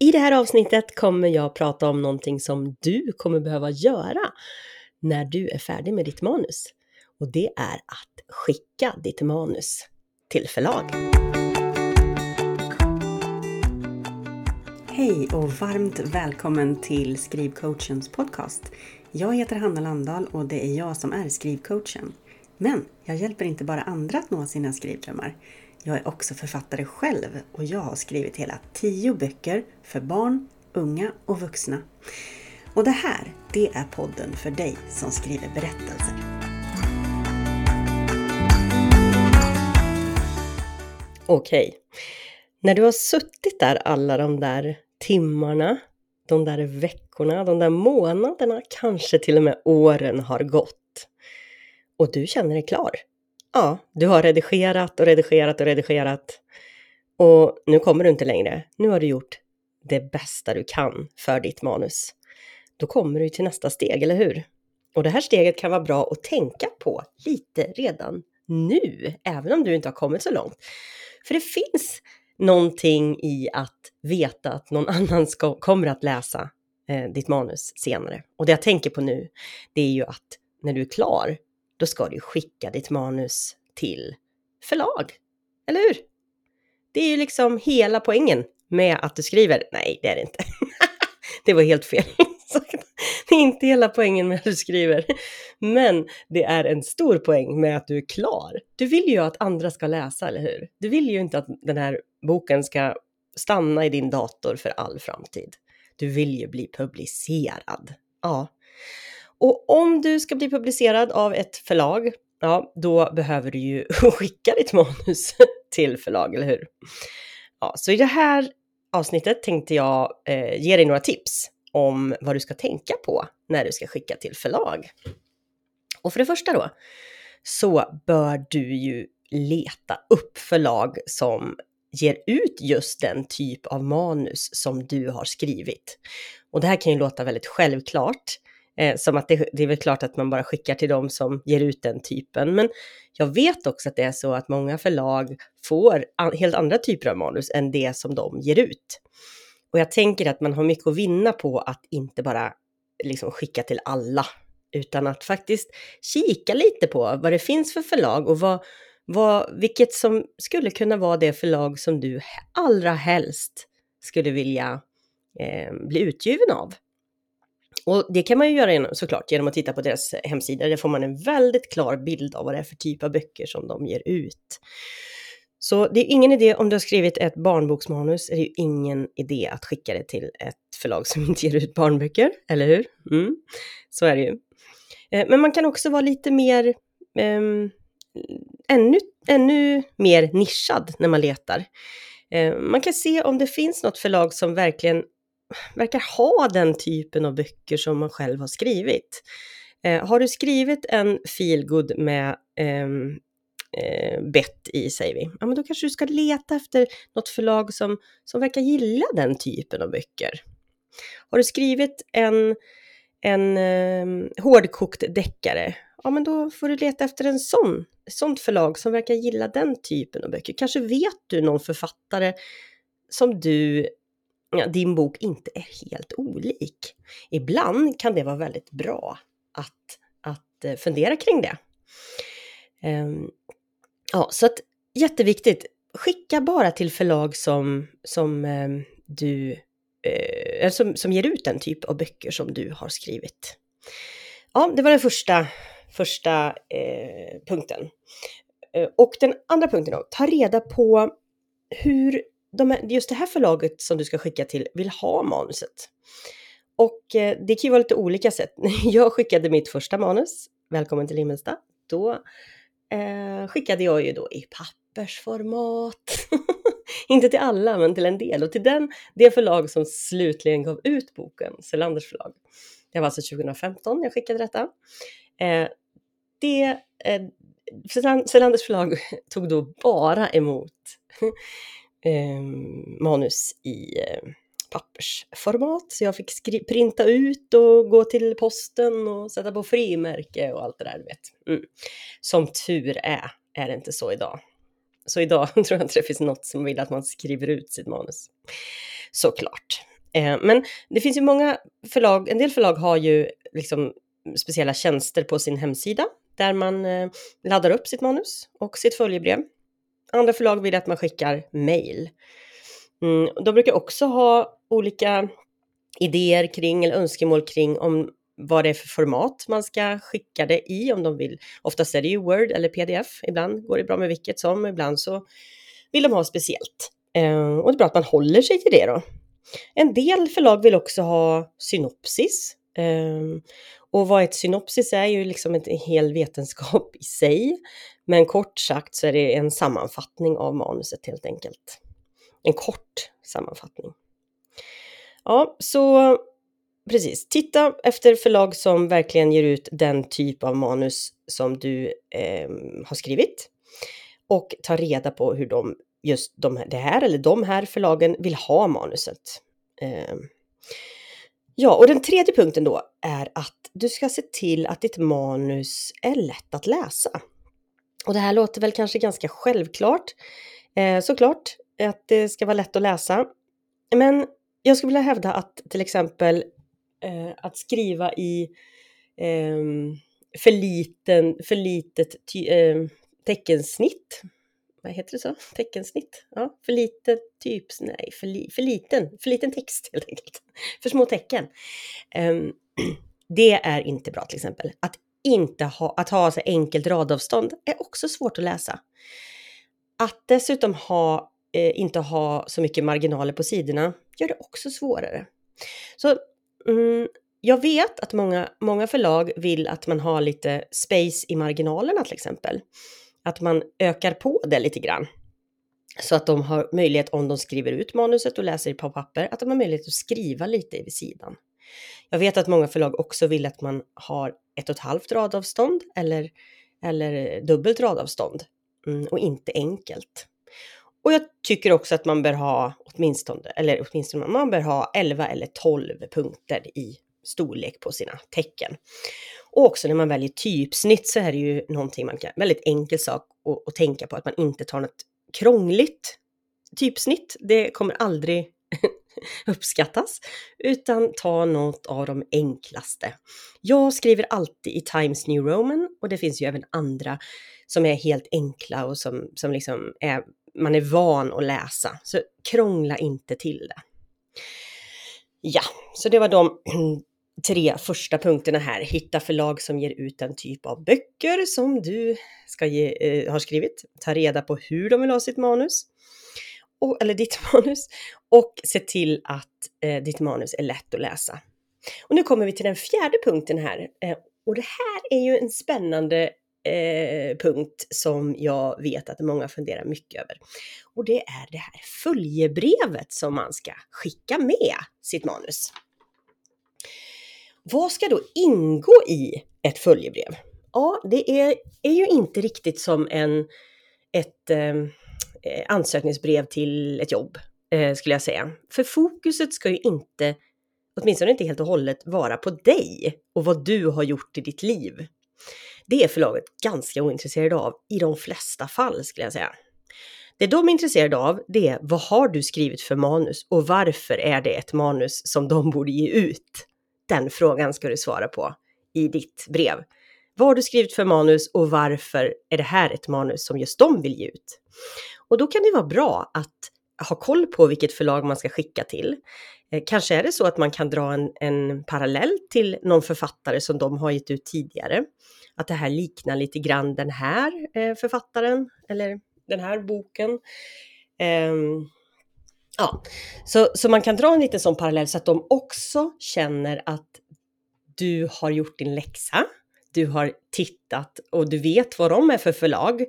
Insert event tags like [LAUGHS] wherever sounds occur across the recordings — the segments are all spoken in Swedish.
I det här avsnittet kommer jag prata om någonting som du kommer behöva göra när du är färdig med ditt manus. Och det är att skicka ditt manus till förlag. Hej och varmt välkommen till Skrivcoachens podcast. Jag heter Hanna Landahl och det är jag som är skrivcoachen. Men jag hjälper inte bara andra att nå sina skrivdrömmar. Jag är också författare själv och jag har skrivit hela tio böcker för barn, unga och vuxna. Och det här, det är podden för dig som skriver berättelser. Okej, när du har suttit där alla de där timmarna, de där veckorna, de där månaderna, kanske till och med åren har gått och du känner dig klar ja, du har redigerat och redigerat och redigerat och nu kommer du inte längre. Nu har du gjort det bästa du kan för ditt manus. Då kommer du till nästa steg, eller hur? Och det här steget kan vara bra att tänka på lite redan nu, även om du inte har kommit så långt. För det finns någonting i att veta att någon [LAUGHS] annan ska, kommer att läsa eh, ditt manus senare. Och det jag tänker på nu, det är ju att när du är klar då ska du skicka ditt manus till förlag. Eller hur? Det är ju liksom hela poängen med att du skriver. Nej, det är det inte. [LAUGHS] det var helt fel. [LAUGHS] det är inte hela poängen med att du skriver. Men det är en stor poäng med att du är klar. Du vill ju att andra ska läsa, eller hur? Du vill ju inte att den här boken ska stanna i din dator för all framtid. Du vill ju bli publicerad. Ja, och om du ska bli publicerad av ett förlag, ja, då behöver du ju [LAUGHS] skicka ditt manus [LAUGHS] till förlag, eller hur? Ja, så i det här avsnittet tänkte jag eh, ge dig några tips om vad du ska tänka på när du ska skicka till förlag. Och för det första då, så bör du ju leta upp förlag som ger ut just den typ av manus som du har skrivit. Och det här kan ju låta väldigt självklart, Eh, som att det, det är väl klart att man bara skickar till dem som ger ut den typen. Men jag vet också att det är så att många förlag får an, helt andra typer av manus än det som de ger ut. Och jag tänker att man har mycket att vinna på att inte bara liksom skicka till alla, utan att faktiskt kika lite på vad det finns för förlag och vad, vad, vilket som skulle kunna vara det förlag som du allra helst skulle vilja eh, bli utgiven av. Och det kan man ju göra genom, såklart genom att titta på deras hemsida. Där får man en väldigt klar bild av vad det är för typ av böcker som de ger ut. Så det är ingen idé om du har skrivit ett barnboksmanus, är det ju ingen idé att skicka det till ett förlag som [LAUGHS] inte ger ut barnböcker, eller hur? Mm, så är det ju. Eh, men man kan också vara lite mer, eh, ännu, ännu mer nischad när man letar. Eh, man kan se om det finns något förlag som verkligen verkar ha den typen av böcker som man själv har skrivit. Eh, har du skrivit en feelgood med ehm, eh, bett i, säger vi, ja men då kanske du ska leta efter något förlag som, som verkar gilla den typen av böcker. Har du skrivit en, en eh, hårdkokt deckare, ja men då får du leta efter en sån, sånt förlag som verkar gilla den typen av böcker. Kanske vet du någon författare som du din bok inte är helt olik. Ibland kan det vara väldigt bra att, att eh, fundera kring det. Um, ja, så att jätteviktigt, skicka bara till förlag som, som um, du eh, eh, som, som ger ut den typ av böcker som du har skrivit. Ja, det var den första, första eh, punkten. Och den andra punkten då, ta reda på hur de, just det här förlaget som du ska skicka till vill ha manuset. Och eh, det kan ju vara lite olika sätt. [LAUGHS] Jag skickade mitt första manus, Välkommen till Himmelsta. Då eh, skickade jag ju då i pappersformat. [LAUGHS] Inte till alla, men till en del. Och till den, det förlag som slutligen gav ut boken, Selanders förlag. Det var alltså 2015 jag skickade detta. Eh, det, eh, Selanders förlag [LAUGHS] tog då bara emot eh, manus i eh, pappersformat. Så jag fick printa ut och gå till posten och sätta på frimärke och allt det där, vet. Mm. Som tur är, är det inte så idag. Så idag [LAUGHS] tror jag inte det finns något som vill att man skriver ut sitt manus. Såklart. Eh, men det finns ju många förlag, en del förlag har ju liksom speciella tjänster på sin hemsida där man eh, laddar upp sitt manus och sitt följebrev. Andra förlag vill att man skickar mail. Mm, de brukar också ha olika idéer kring eller önskemål kring om vad det är för format man ska skicka det i om de vill. Oftast är det ju Word eller PDF. Ibland går det bra med vilket som, ibland så vill de ha speciellt. Eh, och det är bra att man håller sig till det då. En del förlag vill också ha synopsis. Eh, och vad ett synopsis är ju liksom en hel vetenskap i sig. Men kort sagt så är det en sammanfattning av manuset helt enkelt. En kort sammanfattning. Ja, så precis. Titta efter förlag som verkligen ger ut den typ av manus som du eh, har skrivit. Och ta reda på hur de, just de, det här eller de här förlagen vill ha manuset. Eh, ja, och den tredje punkten då är att du ska se till att ditt manus är lätt att läsa. Och det här låter väl kanske ganska självklart, eh, såklart, att det ska vara lätt att läsa. Men jag skulle vilja hävda att till exempel eh, att skriva i eh, för, liten, för litet ty, eh, teckensnitt. Vad heter det så? Teckensnitt? Ja, för litet typ, nej, för, li, för liten, för liten text helt enkelt. För små tecken. Ehm, [CLEARS THROAT] det är inte bra till exempel. Att inte ha, att ha så enkelt radavstånd är också svårt att läsa. Att dessutom ha, eh, inte ha så mycket marginaler på sidorna gör det också svårare. Så mm, jag vet att många, många förlag vill att man har lite space i marginalerna till exempel. Att man ökar på det lite grann. Så att de har möjlighet, om de skriver ut manuset och läser på papper, att de har möjlighet att skriva lite vid sidan. Jag vet att många förlag också vill att man har ett och ett halvt radavstånd eller, eller eh, dubbelt radavstånd mm, och inte enkelt. Och jag tycker också att man bör ha åtminstone, eller åtminstone man bör ha 11 eller 12 punkter i storlek på sina tecken. Och också när man väljer typsnitt så är det ju någonting man kan, väldigt enkel sak att, att tänka på, att man inte tar något krångligt typsnitt. Det kommer aldrig [LAUGHS] uppskattas, utan ta något av de enklaste. Jag skriver alltid i Times New Roman och det finns ju även andra som är helt enkla och som, som liksom är, man är van att läsa. Så krångla inte till det. Ja, så det var de [CLEARS THROAT] tre första punkterna här. Hitta förlag som ger ut en typ av böcker som du ska ge, eh, har skrivit. Ta reda på hur de vill ha sitt manus och, eller ditt [LAUGHS] manus och se till att eh, ditt manus är lätt att läsa. Och nu kommer vi till den fjärde punkten här. Eh, och det här är ju en spännande eh, punkt som jag vet att många funderar mycket över. Och det är det här följebrevet som man ska skicka med sitt manus. Vad ska då ingå i ett följebrev? Ja, det är, är ju inte riktigt som en, ett eh, Eh, ansökningsbrev till ett jobb, eh, skulle jag säga. För fokuset ska ju inte, åtminstone inte helt och hållet, vara på dig och vad du har gjort i ditt liv. Det är förlaget ganska ointresserade av i de flesta fall, skulle jag säga. Det de är intresserade av, det är vad har du skrivit för manus och varför är det ett manus som de borde ge ut? Den frågan ska du svara på i ditt brev. Vad har du skrivit för manus och varför är det här ett manus som just de vill ge ut? Och då kan det vara bra att ha koll på vilket förlag man ska skicka till. Eh, kanske är det så att man kan dra en, en parallell till någon författare som de har gett ut tidigare. Att det här liknar lite grann den här eh, författaren eller den här boken. Um, ja, så, så man kan dra en liten sån parallell så att de också känner att du har gjort din läxa du har tittat och du vet vad de är för förlag.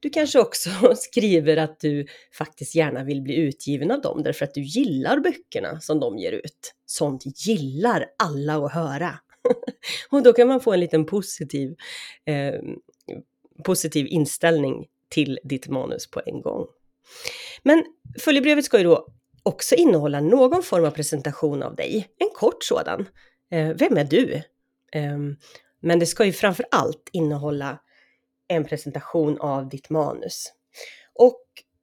Du kanske också [LAUGHS] skriver att du faktiskt gärna vill bli utgiven av dem därför att du gillar böckerna som de ger ut. Sånt gillar alla att höra. [LAUGHS] och då kan man få en liten positiv, eh, positiv inställning till ditt manus på en gång. Men följebrevet ska ju då också innehålla någon form av presentation av dig, en kort sådan. Eh, vem är du? Ehm, men det ska ju framför allt innehålla en presentation av ditt manus. Och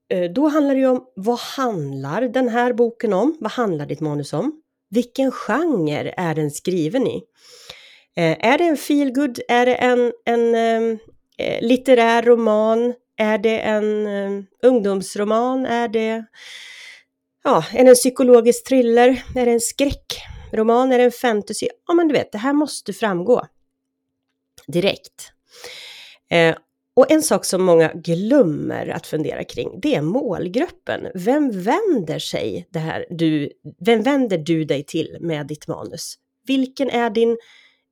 eh, då handlar det ju om vad handlar den här boken om? Vad handlar ditt manus om? Vilken genre är den skriven i? Eh, är det en feelgood? Är det en, en ehm, eh, litterär roman? Är det en eh, ungdomsroman? Är det, ja, är det en psykologisk thriller? Är det en skräckroman? Är det en fantasy? Ja, men du vet, det här måste framgå direkt. Eh, och en sak som många glömmer att fundera kring, det är målgruppen. Vem vänder sig det här du, vem vänder du dig till med ditt manus? Vilken är din,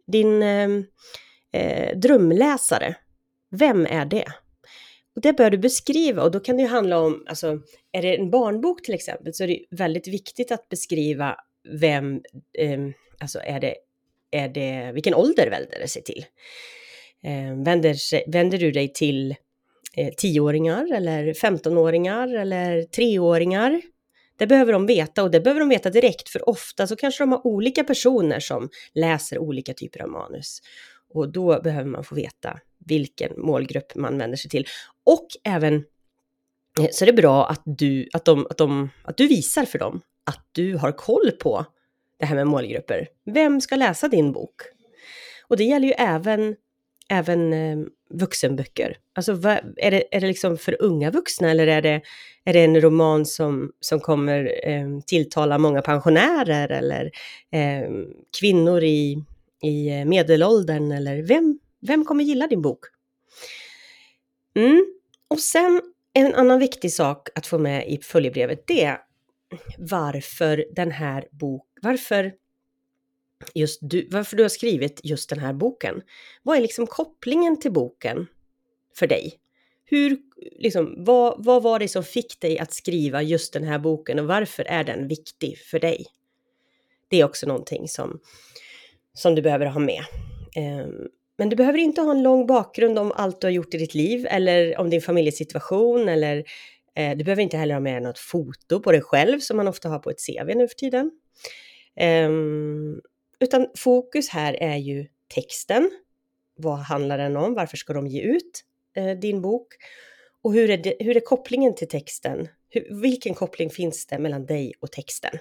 din ehm, eh, drömläsare? Vem är det? Och det bör du beskriva och då kan det ju handla om, alltså är det en barnbok till exempel så är det väldigt viktigt att beskriva vem, eh, alltså är det, är det, vilken ålder vänder det sig till? Eh, vänder, vänder du dig till eh, tioåringar eller 15-åringar eller treåringar? Det behöver de veta och det behöver de veta direkt för ofta så kanske de har olika personer som läser olika typer av manus. Och då behöver man få veta vilken målgrupp man vänder sig till. Och även eh, så är det bra att du, att, de, att, de, att du visar för dem att du har koll på det här med målgrupper. Vem ska läsa din bok? Och det gäller ju även, även eh, vuxenböcker. Alltså är det, är det liksom för unga vuxna eller är det, är det en roman som, som kommer eh, tilltala många pensionärer eller eh, kvinnor i, i eh, medelåldern eller vem, vem kommer gilla din bok? Mm. Och sen en annan viktig sak att få med i följebrevet, det är varför den här boken varför just du, varför du har skrivit just den här boken. Vad är liksom kopplingen till boken för dig? Hur, liksom, vad, vad var det som fick dig att skriva just den här boken och varför är den viktig för dig? Det är också någonting som, som du behöver ha med. Um, men du behöver inte ha en lång bakgrund om allt du har gjort i ditt liv eller om din familjesituation eller eh, du behöver inte heller ha med något foto på dig själv som man ofta har på ett CV nu för tiden. Um, utan fokus här är ju texten. Vad handlar den om? Varför ska de ge ut eh, din bok? Och hur är, det, hur är kopplingen till texten? Hur, vilken koppling finns det mellan dig och texten?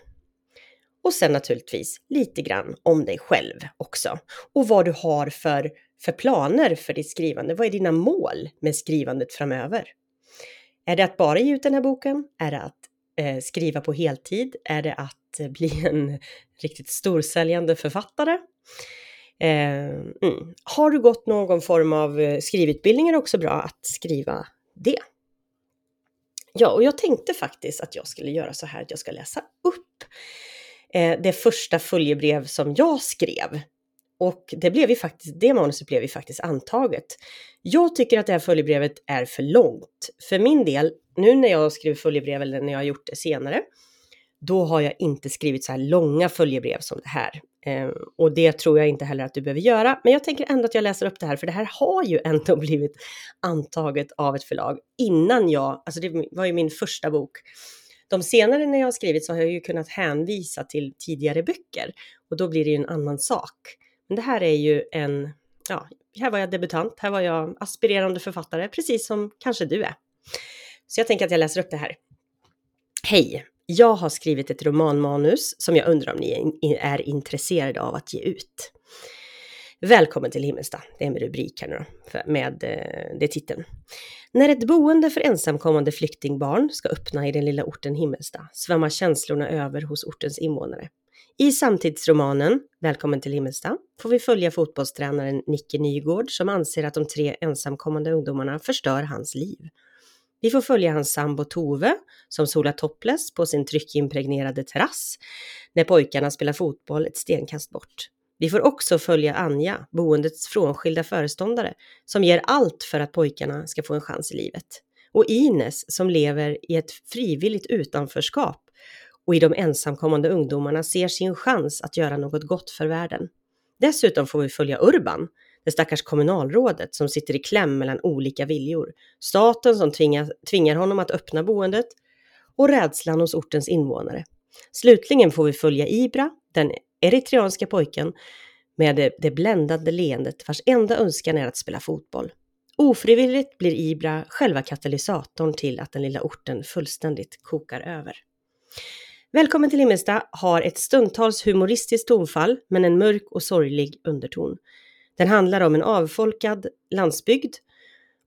Och sen naturligtvis lite grann om dig själv också. Och vad du har för, för planer för ditt skrivande. Vad är dina mål med skrivandet framöver? Är det att bara ge ut den här boken? Är det att eh, skriva på heltid? Är det att eh, bli [LAUGHS] en riktigt storsäljande författare? Eh, mm. Har du gått någon form av eh, skrivutbildning är det också bra att skriva det. Ja, och jag tänkte faktiskt att jag skulle göra så här att jag ska läsa upp eh, det första följebrev som jag skrev. Och det, blev ju faktiskt, det manuset blev ju faktiskt antaget. Jag tycker att det här följebrevet är för långt. För min del, nu när jag skriver följebrev eller när jag har gjort det senare, då har jag inte skrivit så här långa följebrev som det här. Eh, och det tror jag inte heller att du behöver göra. Men jag tänker ändå att jag läser upp det här, för det här har ju ändå [LAUGHS] blivit antaget av ett förlag innan jag, alltså det var ju min första bok. De senare när jag har skrivit så har jag ju kunnat hänvisa till tidigare böcker och då blir det ju en annan sak. Men det här är ju en, ja, här var jag debutant, här var jag aspirerande författare, precis som kanske du är. Så jag tänker att jag läser upp det här. Hej! Jag har skrivit ett romanmanus som jag undrar om ni är intresserade av att ge ut. Välkommen till Himmelsta, det är en rubrik här nu då, med eh, det titeln. När ett boende för ensamkommande flyktingbarn ska öppna i den lilla orten Himmelsta svämmar känslorna över hos ortens invånare. I samtidsromanen Välkommen till Himmelsta får vi följa fotbollstränaren Nicke Nygård som anser att de tre ensamkommande ungdomarna förstör hans liv. Vi får följa hans sambo Tove som solar topless på sin tryckimpregnerade terrass när pojkarna spelar fotboll ett stenkast bort. Vi får också följa Anja, boendets frånskilda föreståndare, som ger allt för att pojkarna ska få en chans i livet. Och Ines som lever i ett frivilligt utanförskap och i de ensamkommande ungdomarna ser sin chans att göra något gott för världen. Dessutom får vi följa Urban, det stackars kommunalrådet som sitter i kläm mellan olika viljor, staten som tvingar, tvingar honom att öppna boendet och rädslan hos ortens invånare. Slutligen får vi följa Ibra, den eritreanska pojken med det, det bländande leendet vars enda önskan är att spela fotboll. Ofrivilligt blir Ibra själva katalysatorn till att den lilla orten fullständigt kokar över. Välkommen till Himmelsta har ett stundtals humoristiskt tonfall men en mörk och sorglig underton. Den handlar om en avfolkad landsbygd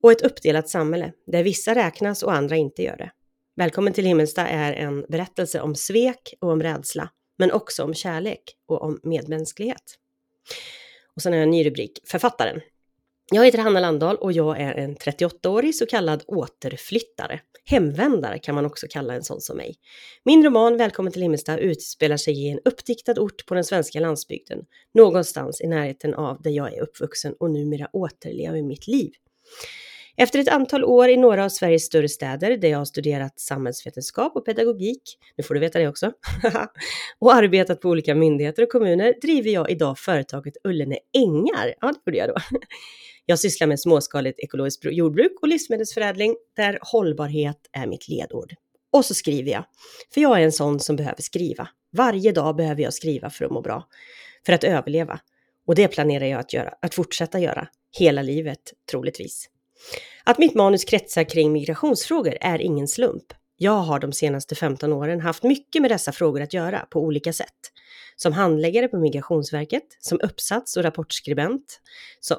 och ett uppdelat samhälle där vissa räknas och andra inte gör det. Välkommen till Himmelsta är en berättelse om svek och om rädsla, men också om kärlek och om medmänsklighet. Och sen har jag en ny rubrik, Författaren. Jag heter Hanna Landahl och jag är en 38-årig så kallad återflyttare. Hemvändare kan man också kalla en sån som mig. Min roman Välkommen till Himmelsta utspelar sig i en uppdiktad ort på den svenska landsbygden, någonstans i närheten av där jag är uppvuxen och numera återlever mitt liv. Efter ett antal år i några av Sveriges större städer där jag har studerat samhällsvetenskap och pedagogik, nu får du veta det också, [LAUGHS] och arbetat på olika myndigheter och kommuner driver jag idag företaget Ullene Ängar. Ja, det gjorde jag då. Jag sysslar med småskaligt ekologiskt jordbruk och livsmedelsförädling där hållbarhet är mitt ledord. Och så skriver jag, för jag är en sån som behöver skriva. Varje dag behöver jag skriva för att må bra, för att överleva. Och det planerar jag att göra, att fortsätta göra, hela livet troligtvis. Att mitt manus kretsar kring migrationsfrågor är ingen slump. Jag har de senaste 15 åren haft mycket med dessa frågor att göra på olika sätt. Som handläggare på Migrationsverket, som uppsats och rapportskribent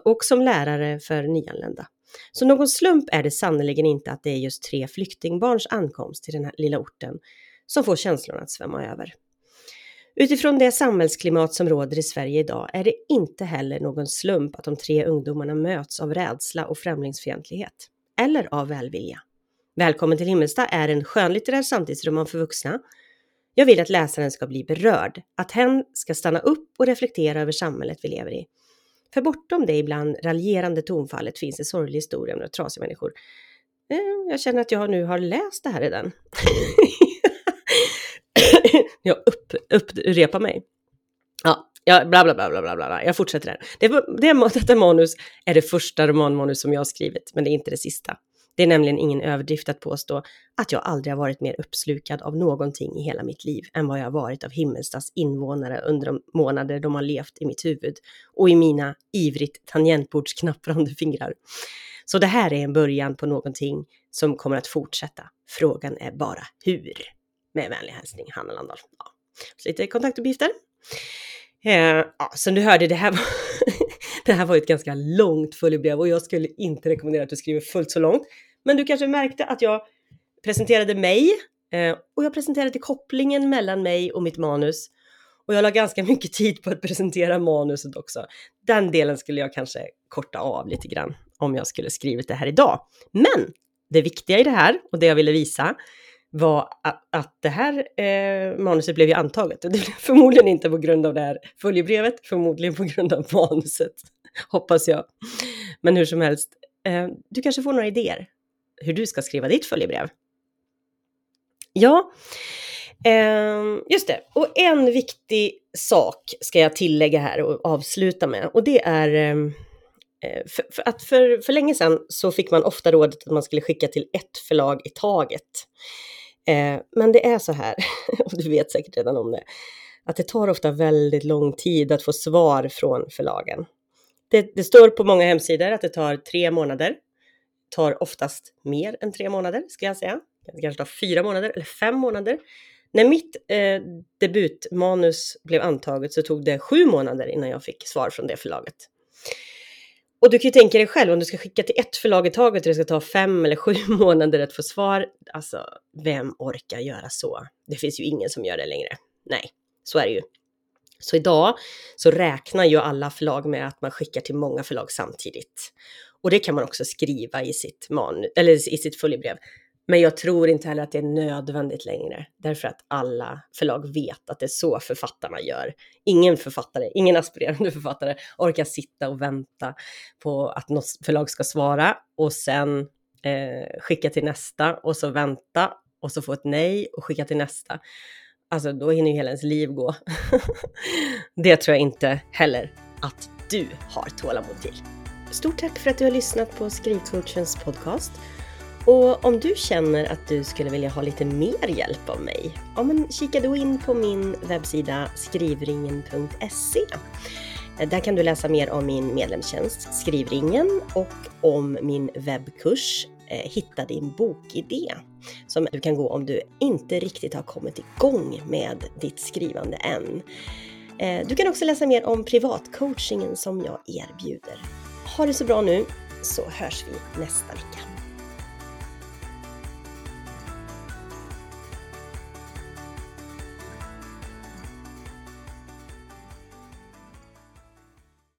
och som lärare för nyanlända. Så någon slump är det sannerligen inte att det är just tre flyktingbarns ankomst till den här lilla orten som får känslorna att svämma över. Utifrån det samhällsklimat som råder i Sverige idag är det inte heller någon slump att de tre ungdomarna möts av rädsla och främlingsfientlighet. Eller av välvilja. Välkommen till Himmelsta är en skönlitterär samtidsroman för vuxna. Jag vill att läsaren ska bli berörd, att hen ska stanna upp och reflektera över samhället vi lever i. För bortom det ibland raljerande tonfallet finns en sorglig historia om några trasiga människor. Eh, jag känner att jag nu har läst det här redan. [LAUGHS] jag upp, upprepar mig. Ja, ja, bla bla bla bla bla bla. Jag fortsätter här. Det, det, detta manus är det första romanmanus som jag har skrivit, men det är inte det sista. Det är nämligen ingen överdrift att påstå att jag aldrig har varit mer uppslukad av någonting i hela mitt liv än vad jag har varit av Himmelstas invånare under de månader de har levt i mitt huvud och i mina ivrigt tangentbordsknapprande fingrar. Så det här är en början på någonting som kommer att fortsätta. Frågan är bara hur. Med vänlig hälsning Hanna Landahl. Ja. Så lite kontaktuppgifter. Eh, ja, som du hörde, det här, var [LAUGHS] det här var ett ganska långt följebrev och jag skulle inte rekommendera att du skriver fullt så långt. Men du kanske märkte att jag presenterade mig eh, och jag presenterade kopplingen mellan mig och mitt manus. Och jag la ganska mycket tid på att presentera manuset också. Den delen skulle jag kanske korta av lite grann om jag skulle skrivit det här idag. Men det viktiga i det här och det jag ville visa var att, att det här eh, manuset blev ju antaget. [LAUGHS] Det blev förmodligen inte på grund av det här följebrevet, förmodligen på grund av manuset, [LAUGHS] hoppas jag. Men hur som helst, eh, du kanske får några idéer hur du ska skriva ditt följebrev. Ja, eh, just det. Och en viktig sak ska jag tillägga här och avsluta med. Och det är ehm, eh, för, för, att för, för länge sedan så fick man ofta rådet att man skulle skicka till ett förlag i taget. Eh, men det är så här, [LAUGHS] och du vet säkert redan om det, att det tar ofta väldigt lång tid att få svar från förlagen. Det, det står på många hemsidor att det tar tre månader. Tar oftast mer än tre månader, ska jag säga. Det kanske tar fyra månader eller fem månader. När mitt eh, debutmanus blev antaget så tog det sju månader innan jag fick svar från det förlaget. Och du kan ju tänka dig själv om du ska skicka till ett förlag i taget och det ska ta fem eller sju [LAUGHS] månader att få svar. Alltså, vem orkar göra så? Det finns ju ingen som gör det längre. Nej, så är det ju. Så idag så räknar ju alla förlag med att man skickar till många förlag samtidigt. Och det kan man också skriva i sitt, man, eller i sitt följebrev. Men jag tror inte heller att det är nödvändigt längre, därför att alla förlag vet att det är så författarna gör. Ingen författare, ingen aspirerande [LAUGHS] författare orkar sitta och vänta på att något förlag ska svara och sen eh, skicka till nästa och så vänta och så få ett nej och skicka till nästa. Alltså då hinner ju hela ens liv gå. [LAUGHS] det tror jag inte heller att du har tålamod till. Stort tack för att du har lyssnat på Skrivcoachens podcast. Och om du känner att du skulle vilja ha lite mer hjälp av mig, ja men kika då in på min webbsida skrivringen.se. Där kan du läsa mer om min medlemstjänst Skrivringen och om min webbkurs eh, Hitta din bokidé som du kan gå om du inte riktigt har kommit igång med ditt skrivande än. Eh, du kan också läsa mer om privatcoachingen som jag erbjuder. Ha det så bra nu så hörs vi nästa vecka.